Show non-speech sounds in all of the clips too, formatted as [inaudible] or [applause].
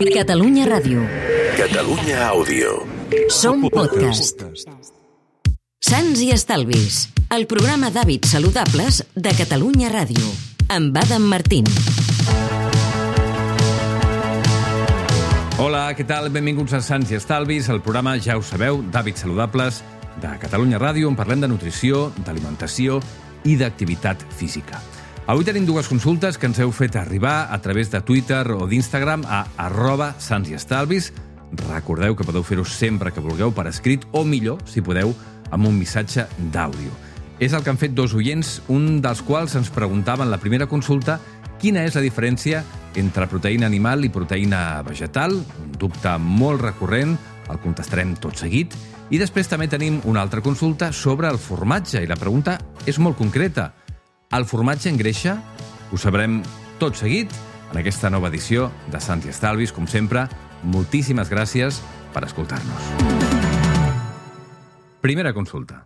Catalunya Ràdio. Catalunya Àudio. Som podcast. Sants i Estalvis, el programa d'hàbits saludables de Catalunya Ràdio, amb Adam Martín. Hola, què tal? Benvinguts a Sants i Estalvis, el programa, ja ho sabeu, d'hàbits saludables de Catalunya Ràdio, on parlem de nutrició, d'alimentació i d'activitat física. Avui tenim dues consultes que ens heu fet arribar a través de Twitter o d'Instagram a arroba Sants i Estalvis. Recordeu que podeu fer-ho sempre que vulgueu per escrit o millor, si podeu, amb un missatge d'àudio. És el que han fet dos oients, un dels quals ens preguntava en la primera consulta quina és la diferència entre proteïna animal i proteïna vegetal, un dubte molt recurrent, el contestarem tot seguit, i després també tenim una altra consulta sobre el formatge, i la pregunta és molt concreta. El formatge engreixa? Ho sabrem tot seguit en aquesta nova edició de Sant i Estalvis. Com sempre, moltíssimes gràcies per escoltar-nos. Primera consulta.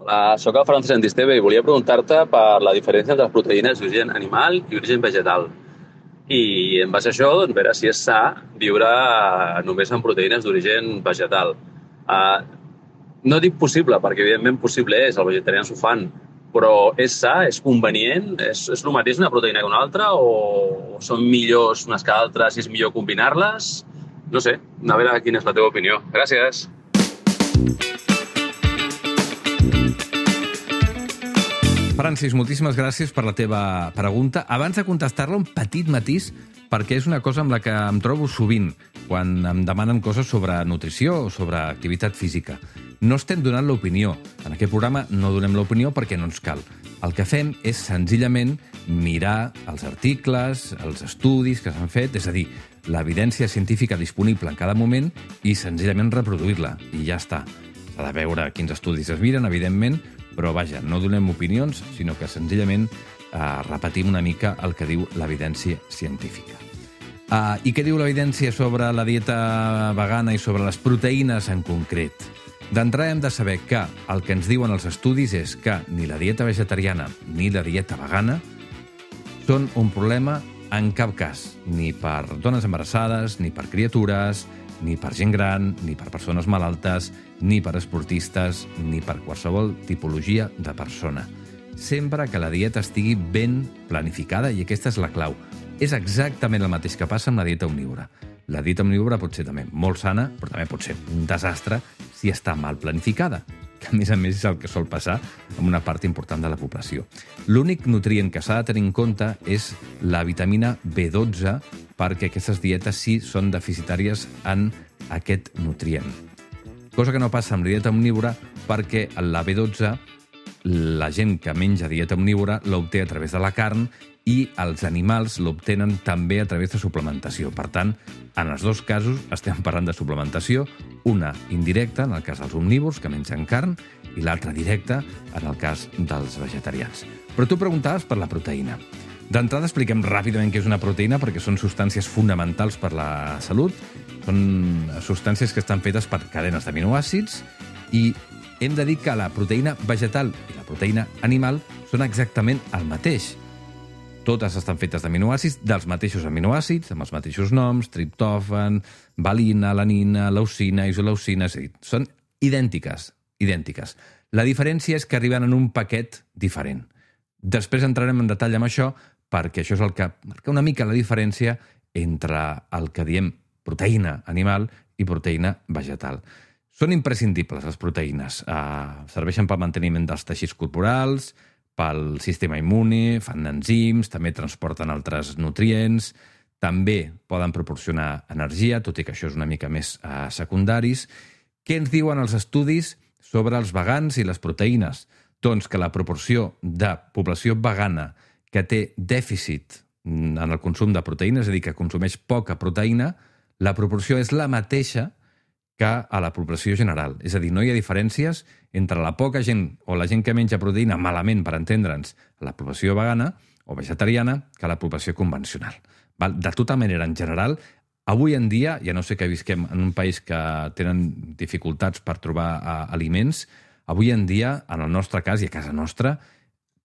Hola, sóc el Francesc Antisteve i volia preguntar-te per la diferència entre les proteïnes d'origen animal i origen vegetal. I en base a això, doncs, veure si és sa viure només amb proteïnes d'origen vegetal. Uh, no dic possible, perquè evidentment possible és, els vegetarians ho fan, però és sa, és convenient, és, és el mateix una proteïna que una altra, o són millors unes que altres i és millor combinar-les? No sé, a veure quina és la teva opinió. Gràcies. Francis, moltíssimes gràcies per la teva pregunta. Abans de contestar-la, un petit matís, perquè és una cosa amb la que em trobo sovint quan em demanen coses sobre nutrició o sobre activitat física. No estem donant l'opinió. En aquest programa no donem l'opinió perquè no ens cal. El que fem és senzillament mirar els articles, els estudis que s'han fet, és a dir, l'evidència científica disponible en cada moment i senzillament reproduir-la. I ja està. S'ha de veure quins estudis es miren, evidentment, però vaja, no donem opinions, sinó que senzillament eh, repetim una mica el que diu l'evidència científica. Uh, I què diu l'evidència sobre la dieta vegana i sobre les proteïnes en concret? D'entrada hem de saber que el que ens diuen els estudis és que ni la dieta vegetariana ni la dieta vegana són un problema en cap cas, ni per dones embarassades, ni per criatures, ni per gent gran, ni per persones malaltes, ni per esportistes, ni per qualsevol tipologia de persona. Sempre que la dieta estigui ben planificada, i aquesta és la clau. És exactament el mateix que passa amb la dieta omnívora. La dieta omnívora pot ser també molt sana, però també pot ser un desastre si està mal planificada, que a més a més és el que sol passar amb una part important de la població. L'únic nutrient que s'ha de tenir en compte és la vitamina B12, perquè aquestes dietes sí són deficitàries en aquest nutrient. Cosa que no passa amb la dieta omnívora perquè la B12 la gent que menja dieta omnívora l'obté a través de la carn i els animals l'obtenen també a través de suplementació. Per tant, en els dos casos estem parlant de suplementació, una indirecta, en el cas dels omnívors, que mengen carn, i l'altra directa, en el cas dels vegetarians. Però tu preguntaves per la proteïna. D'entrada expliquem ràpidament què és una proteïna, perquè són substàncies fonamentals per la salut. Són substàncies que estan fetes per cadenes d'aminoàcids i hem de dir que la proteïna vegetal i la proteïna animal són exactament el mateix. Totes estan fetes d'aminoàcids, dels mateixos aminoàcids, amb els mateixos noms, triptòfan, valina, alanina, leucina, isoleucina, és a dir, són idèntiques, idèntiques. La diferència és que arriben en un paquet diferent. Després entrarem en detall amb això, perquè això és el que marca una mica la diferència entre el que diem proteïna animal i proteïna vegetal. Són imprescindibles les proteïnes. Uh, serveixen pel manteniment dels teixits corporals, pel sistema immune, fan enzims, també transporten altres nutrients, també poden proporcionar energia, tot i que això és una mica més uh, secundaris. Què ens diuen els estudis sobre els vegans i les proteïnes? Doncs que la proporció de població vegana que té dèficit en el consum de proteïnes, és a dir, que consumeix poca proteïna, la proporció és la mateixa que a la població general. És a dir, no hi ha diferències entre la poca gent o la gent que menja proteïna malament, per entendre'ns, la població vegana o vegetariana, que la població convencional. Val? De tota manera, en general, avui en dia, ja no sé que visquem en un país que tenen dificultats per trobar uh, aliments, avui en dia, en el nostre cas i a casa nostra,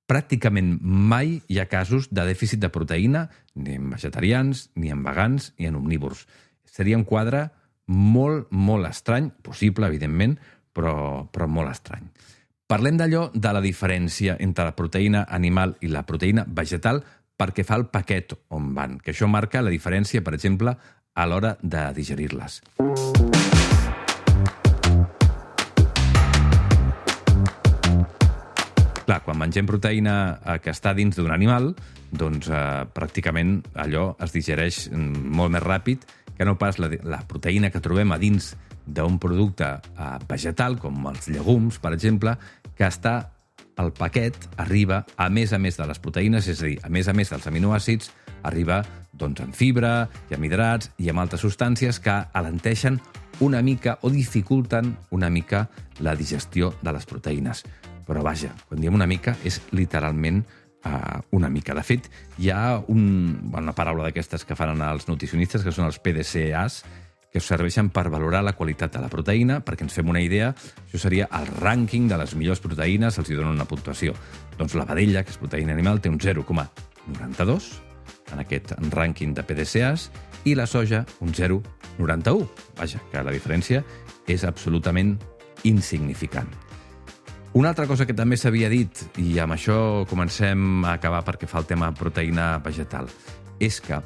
pràcticament mai hi ha casos de dèficit de proteïna ni en vegetarians, ni en vegans, ni en omnívors. Seria un quadre molt, molt estrany, possible, evidentment, però, però molt estrany. Parlem d'allò de la diferència entre la proteïna animal i la proteïna vegetal perquè fa el paquet on van, que això marca la diferència, per exemple, a l'hora de digerir-les. Clar, quan mengem proteïna eh, que està dins d'un animal, doncs eh, pràcticament allò es digereix mm, molt més ràpid que no pas la, la proteïna que trobem a dins d'un producte eh, vegetal, com els llegums, per exemple, que està el paquet arriba a més a més de les proteïnes, és a dir, a més a més dels aminoàcids, arriba doncs, amb fibra i amb hidrats i amb altres substàncies que alenteixen una mica o dificulten una mica la digestió de les proteïnes. Però vaja, quan diem una mica és literalment uh, una mica. De fet, hi ha un, una paraula d'aquestes que fan els nutricionistes, que són els PDCAs, que serveixen per valorar la qualitat de la proteïna, perquè ens fem una idea, això seria el rànquing de les millors proteïnes, els hi donen una puntuació. Doncs la vedella, que és proteïna animal, té un 0,92 en aquest rànquing de PDCAs, i la soja un 0,91. Vaja, que la diferència és absolutament insignificant. Una altra cosa que també s'havia dit, i amb això comencem a acabar perquè fa el tema proteïna vegetal, és que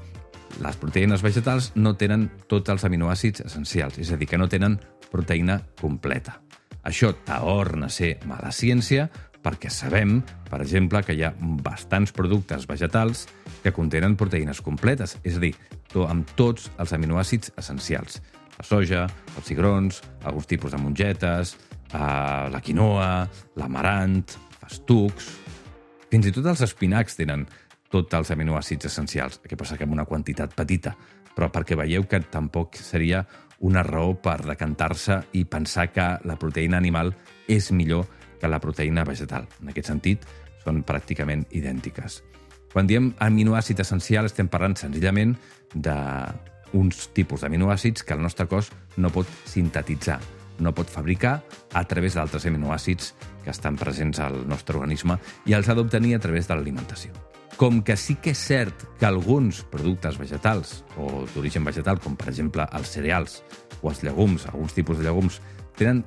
les proteïnes vegetals no tenen tots els aminoàcids essencials, és a dir, que no tenen proteïna completa. Això torna a ser mala ciència perquè sabem, per exemple, que hi ha bastants productes vegetals que contenen proteïnes completes, és a dir, amb tots els aminoàcids essencials. La soja, els cigrons, alguns tipus de mongetes, uh, la quinoa, l'amarant, festucs... Fins i tot els espinacs tenen tots els aminoàcids essencials. Que passa que amb una quantitat petita, però perquè veieu que tampoc seria una raó per decantar-se i pensar que la proteïna animal és millor que la proteïna vegetal. En aquest sentit, són pràcticament idèntiques. Quan diem aminoàcid essencial, estem parlant senzillament d'uns tipus d'aminoàcids que el nostre cos no pot sintetitzar no pot fabricar a través d'altres aminoàcids que estan presents al nostre organisme i els ha d'obtenir a través de l'alimentació. Com que sí que és cert que alguns productes vegetals o d'origen vegetal, com per exemple els cereals o els llegums, alguns tipus de llegums, tenen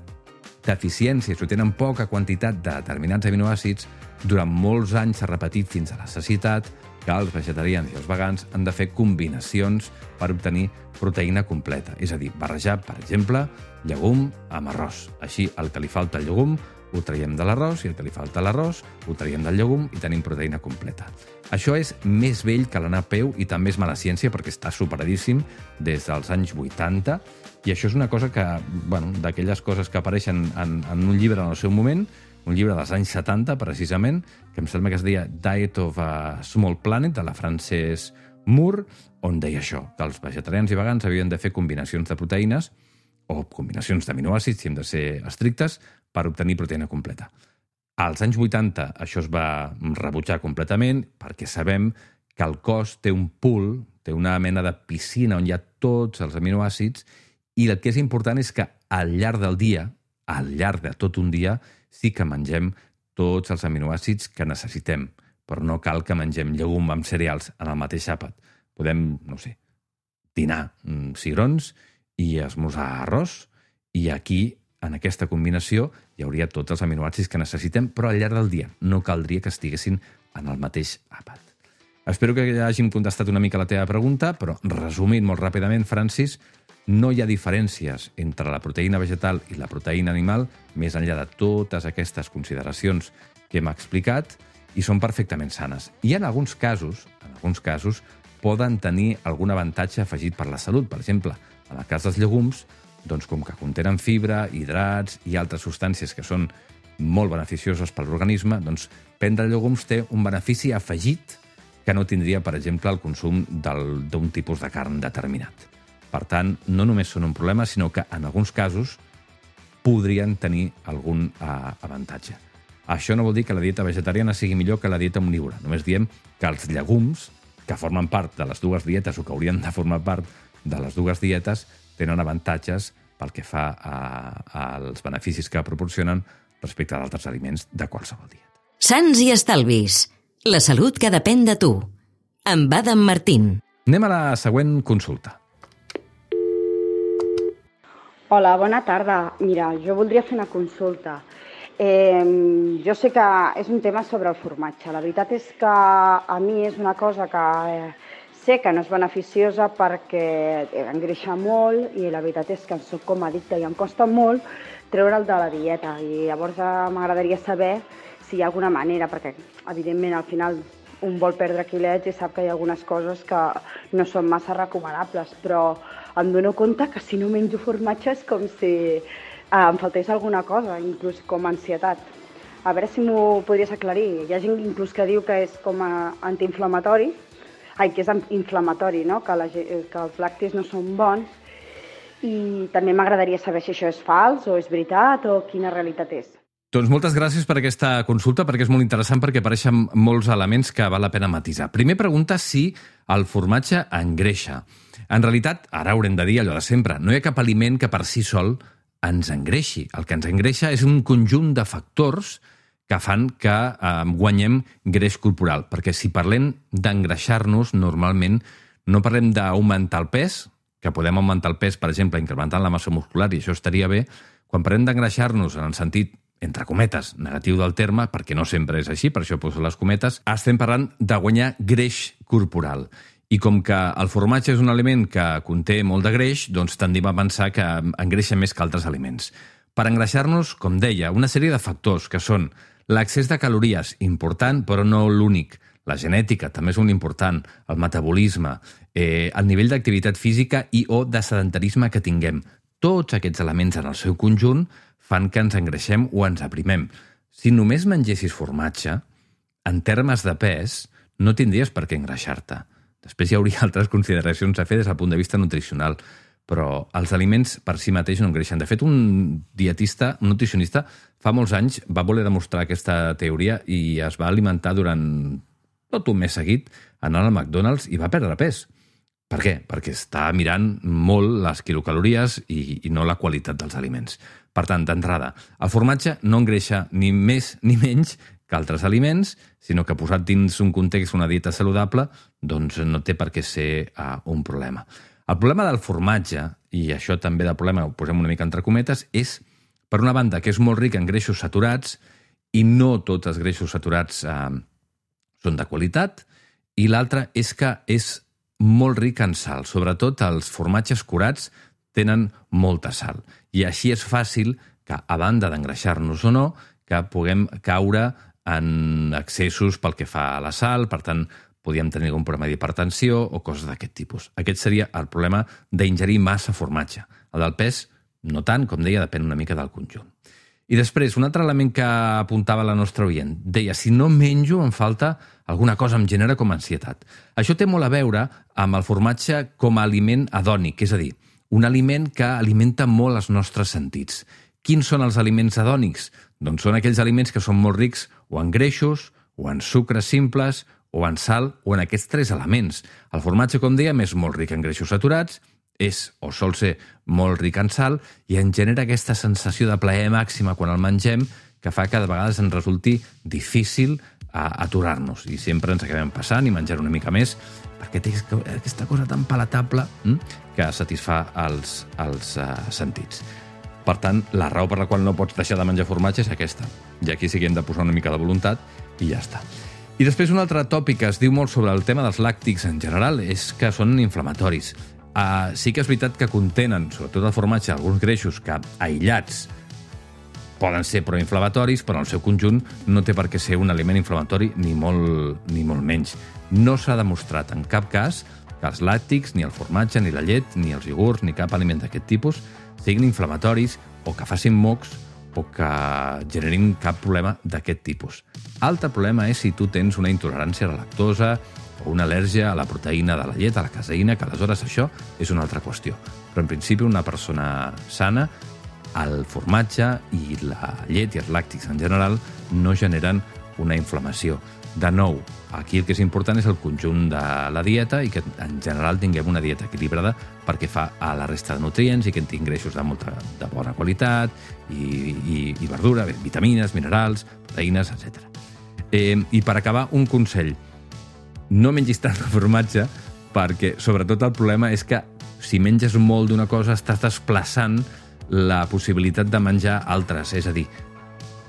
deficiències o tenen poca quantitat de determinats aminoàcids, durant molts anys s'ha repetit fins a la sacietat que els vegetarians i els vegans han de fer combinacions per obtenir proteïna completa. És a dir, barrejar, per exemple, llegum amb arròs. Així, el que li falta al llegum ho traiem de l'arròs i el que li falta a l'arròs ho traiem del llegum i tenim proteïna completa. Això és més vell que l'anar a peu i també és mala ciència perquè està superadíssim des dels anys 80 i això és una cosa que, bueno, d'aquelles coses que apareixen en, en un llibre en el seu moment, un llibre dels anys 70, precisament, que em sembla que es deia Diet of a Small Planet, de la Frances Moore, on deia això, que els vegetarians i vegans havien de fer combinacions de proteïnes o combinacions d'aminoàcids, si hem de ser estrictes, per obtenir proteïna completa. Als anys 80 això es va rebutjar completament perquè sabem que el cos té un pool, té una mena de piscina on hi ha tots els aminoàcids i el que és important és que al llarg del dia, al llarg de tot un dia, sí que mengem tots els aminoàcids que necessitem, però no cal que mengem llegum amb cereals en el mateix àpat. Podem, no sé, dinar mm, cigrons i esmorzar arròs, i aquí, en aquesta combinació, hi hauria tots els aminoàcids que necessitem, però al llarg del dia. No caldria que estiguessin en el mateix àpat. Espero que hàgim contestat una mica la teva pregunta, però resumint molt ràpidament, Francis, no hi ha diferències entre la proteïna vegetal i la proteïna animal, més enllà de totes aquestes consideracions que hem explicat, i són perfectament sanes. I en alguns casos, en alguns casos, poden tenir algun avantatge afegit per la salut. Per exemple, en el cas dels llegums, doncs com que contenen fibra, hidrats i altres substàncies que són molt beneficioses per l'organisme, doncs prendre llegums té un benefici afegit que no tindria, per exemple, el consum d'un tipus de carn determinat. Per tant, no només són un problema, sinó que en alguns casos podrien tenir algun uh, avantatge. Això no vol dir que la dieta vegetariana sigui millor que la dieta omnívora. Només diem que els llegums, que formen part de les dues dietes o que haurien de formar part de les dues dietes, tenen avantatges pel que fa a, als beneficis que proporcionen respecte d'altres aliments de qualsevol dieta. Sants i estalvis. La salut que depèn de tu. Amb Adam Martín. Anem a la següent consulta. Hola, bona tarda. Mira, jo voldria fer una consulta. Eh, jo sé que és un tema sobre el formatge. La veritat és que a mi és una cosa que eh, sé que no és beneficiosa perquè engreixa molt i la veritat és que soc com addicte i em costa molt treure'l de la dieta. I llavors eh, m'agradaria saber si hi ha alguna manera, perquè evidentment al final un vol perdre quilets i sap que hi ha algunes coses que no són massa recomanables, però em dono compte que si no menjo formatge és com si eh, em faltés alguna cosa, inclús com ansietat. A veure si m'ho podries aclarir. Hi ha gent inclús que diu que és com a antiinflamatori, ai, que és inflamatori, no? que, la, que els lactis no són bons, i també m'agradaria saber si això és fals o és veritat o quina realitat és. Doncs moltes gràcies per aquesta consulta, perquè és molt interessant, perquè apareixen molts elements que val la pena matisar. Primer pregunta si el formatge engreixa. En realitat, ara haurem de dir allò de sempre, no hi ha cap aliment que per si sol ens engreixi. El que ens engreixa és un conjunt de factors que fan que eh, guanyem greix corporal. Perquè si parlem d'engreixar-nos, normalment no parlem d'augmentar el pes, que podem augmentar el pes, per exemple, incrementant la massa muscular, i això estaria bé. Quan parlem d'engreixar-nos en el sentit entre cometes, negatiu del terme, perquè no sempre és així, per això poso les cometes, estem parlant de guanyar greix corporal. I com que el formatge és un aliment que conté molt de greix, doncs tendim a pensar que engreixa més que altres aliments. Per engreixar-nos, com deia, una sèrie de factors que són l'accés de calories, important però no l'únic, la genètica també és un important, el metabolisme, eh, el nivell d'activitat física i o de sedentarisme que tinguem. Tots aquests elements en el seu conjunt fan que ens engreixem o ens aprimem. Si només mengessis formatge, en termes de pes, no tindries per què engreixar-te. Després hi hauria [laughs] altres consideracions a fer des del punt de vista nutricional, però els aliments per si mateix no engreixen. De fet, un dietista, un nutricionista, fa molts anys va voler demostrar aquesta teoria i es va alimentar durant tot un mes seguit anant al McDonald's i va perdre pes. Per què? Perquè està mirant molt les quilocalories i, i no la qualitat dels aliments. Per tant, d'entrada, el formatge no engreixa ni més ni menys que altres aliments, sinó que posat dins un context una dieta saludable, doncs no té per què ser uh, un problema. El problema del formatge, i això també de problema ho posem una mica entre cometes, és, per una banda, que és molt ric en greixos saturats, i no tots els greixos saturats uh, són de qualitat, i l'altra és que és molt ric en sal. Sobretot els formatges curats tenen molta sal. I així és fàcil que, a banda d'engreixar-nos o no, que puguem caure en excessos pel que fa a la sal, per tant, podíem tenir algun problema d'hipertensió o coses d'aquest tipus. Aquest seria el problema d'ingerir massa formatge. El del pes, no tant, com deia, depèn una mica del conjunt. I després, un altre element que apuntava la nostra oient. Deia, si no menjo, em falta alguna cosa em genera com ansietat. Això té molt a veure amb el formatge com a aliment adònic, és a dir, un aliment que alimenta molt els nostres sentits. Quins són els aliments adònics? Doncs són aquells aliments que són molt rics o en greixos, o en sucres simples, o en sal, o en aquests tres elements. El formatge, com dèiem, és molt ric en greixos saturats, és o sol ser molt ric en sal i en genera aquesta sensació de plaer màxima quan el mengem que fa que de vegades ens resulti difícil a aturar-nos i sempre ens acabem passant i menjar una mica més perquè té aquesta cosa tan palatable hm, que satisfà els, els uh, sentits. Per tant, la raó per la qual no pots deixar de menjar formatge és aquesta. I aquí sí que hem de posar una mica de voluntat i ja està. I després un altre tòpic que es diu molt sobre el tema dels làctics en general és que són inflamatoris. Uh, sí que és veritat que contenen, sobretot el formatge, alguns greixos que aïllats poden ser proinflamatoris, però en el seu conjunt no té per què ser un aliment inflamatori ni molt, ni molt menys. No s'ha demostrat en cap cas que els làctics, ni el formatge, ni la llet, ni els iogurts, ni cap aliment d'aquest tipus siguin inflamatoris o que facin mocs o que generin cap problema d'aquest tipus. Altre problema és si tu tens una intolerància a la lactosa o una al·lèrgia a la proteïna de la llet, a la caseïna, que aleshores això és una altra qüestió. Però en principi una persona sana, el formatge i la llet i els làctics en general no generen una inflamació. De nou, aquí el que és important és el conjunt de la dieta i que en general tinguem una dieta equilibrada perquè fa a la resta de nutrients i que en tinguin greixos de, molta, de bona qualitat i, i, i verdura, vitamines, minerals, proteïnes, etc. Eh, I per acabar, un consell. No mengis tant de formatge, perquè sobretot el problema és que si menges molt d'una cosa estàs desplaçant la possibilitat de menjar altres. És a dir,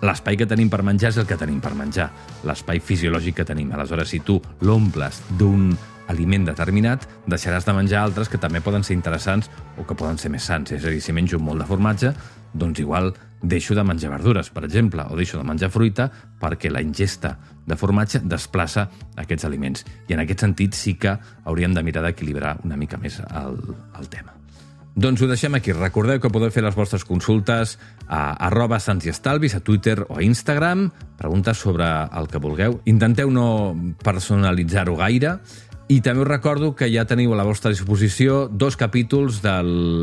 l'espai que tenim per menjar és el que tenim per menjar, l'espai fisiològic que tenim. Aleshores, si tu l'omples d'un aliment determinat, deixaràs de menjar altres que també poden ser interessants o que poden ser més sants. És a dir, si menjo molt de formatge, doncs igual deixo de menjar verdures, per exemple, o deixo de menjar fruita perquè la ingesta de formatge desplaça aquests aliments. I en aquest sentit sí que hauríem de mirar d'equilibrar una mica més el, el tema. Doncs ho deixem aquí. Recordeu que podeu fer les vostres consultes a arroba Sants i Estalvis, a Twitter o a Instagram. Preguntes sobre el que vulgueu. Intenteu no personalitzar-ho gaire. I també us recordo que ja teniu a la vostra disposició dos capítols de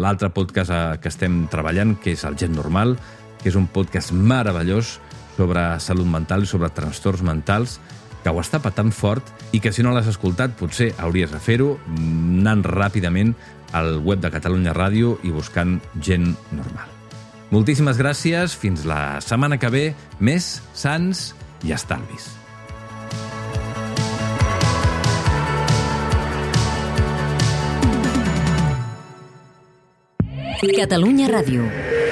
l'altre podcast que estem treballant, que és el Gent Normal, que és un podcast meravellós sobre salut mental i sobre trastorns mentals, que ho està patant fort i que si no l'has escoltat potser hauries de fer-ho anant ràpidament al web de Catalunya Ràdio i buscant gent normal. Moltíssimes gràcies, fins la setmana que ve, més sants i estalvis. Catalunya Ràdio.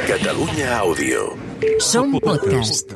Catalunya Àudio. Som podcast.